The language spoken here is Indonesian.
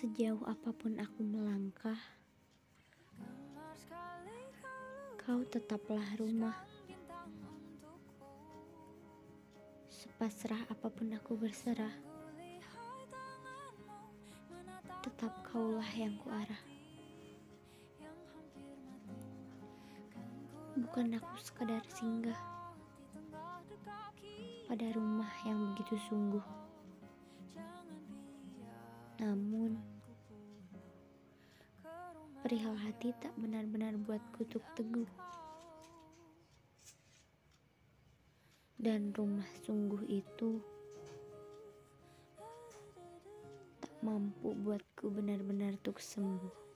Sejauh apa pun aku melangkah, kau tetaplah rumah. Sepasrah apa pun aku berserah, tetap kaulah yang kuarah. Bukan aku sekadar singgah pada rumah yang begitu sungguh. Perihal hati tak benar-benar buatku untuk teguh. Dan rumah sungguh itu tak mampu buatku benar-benar untuk sembuh.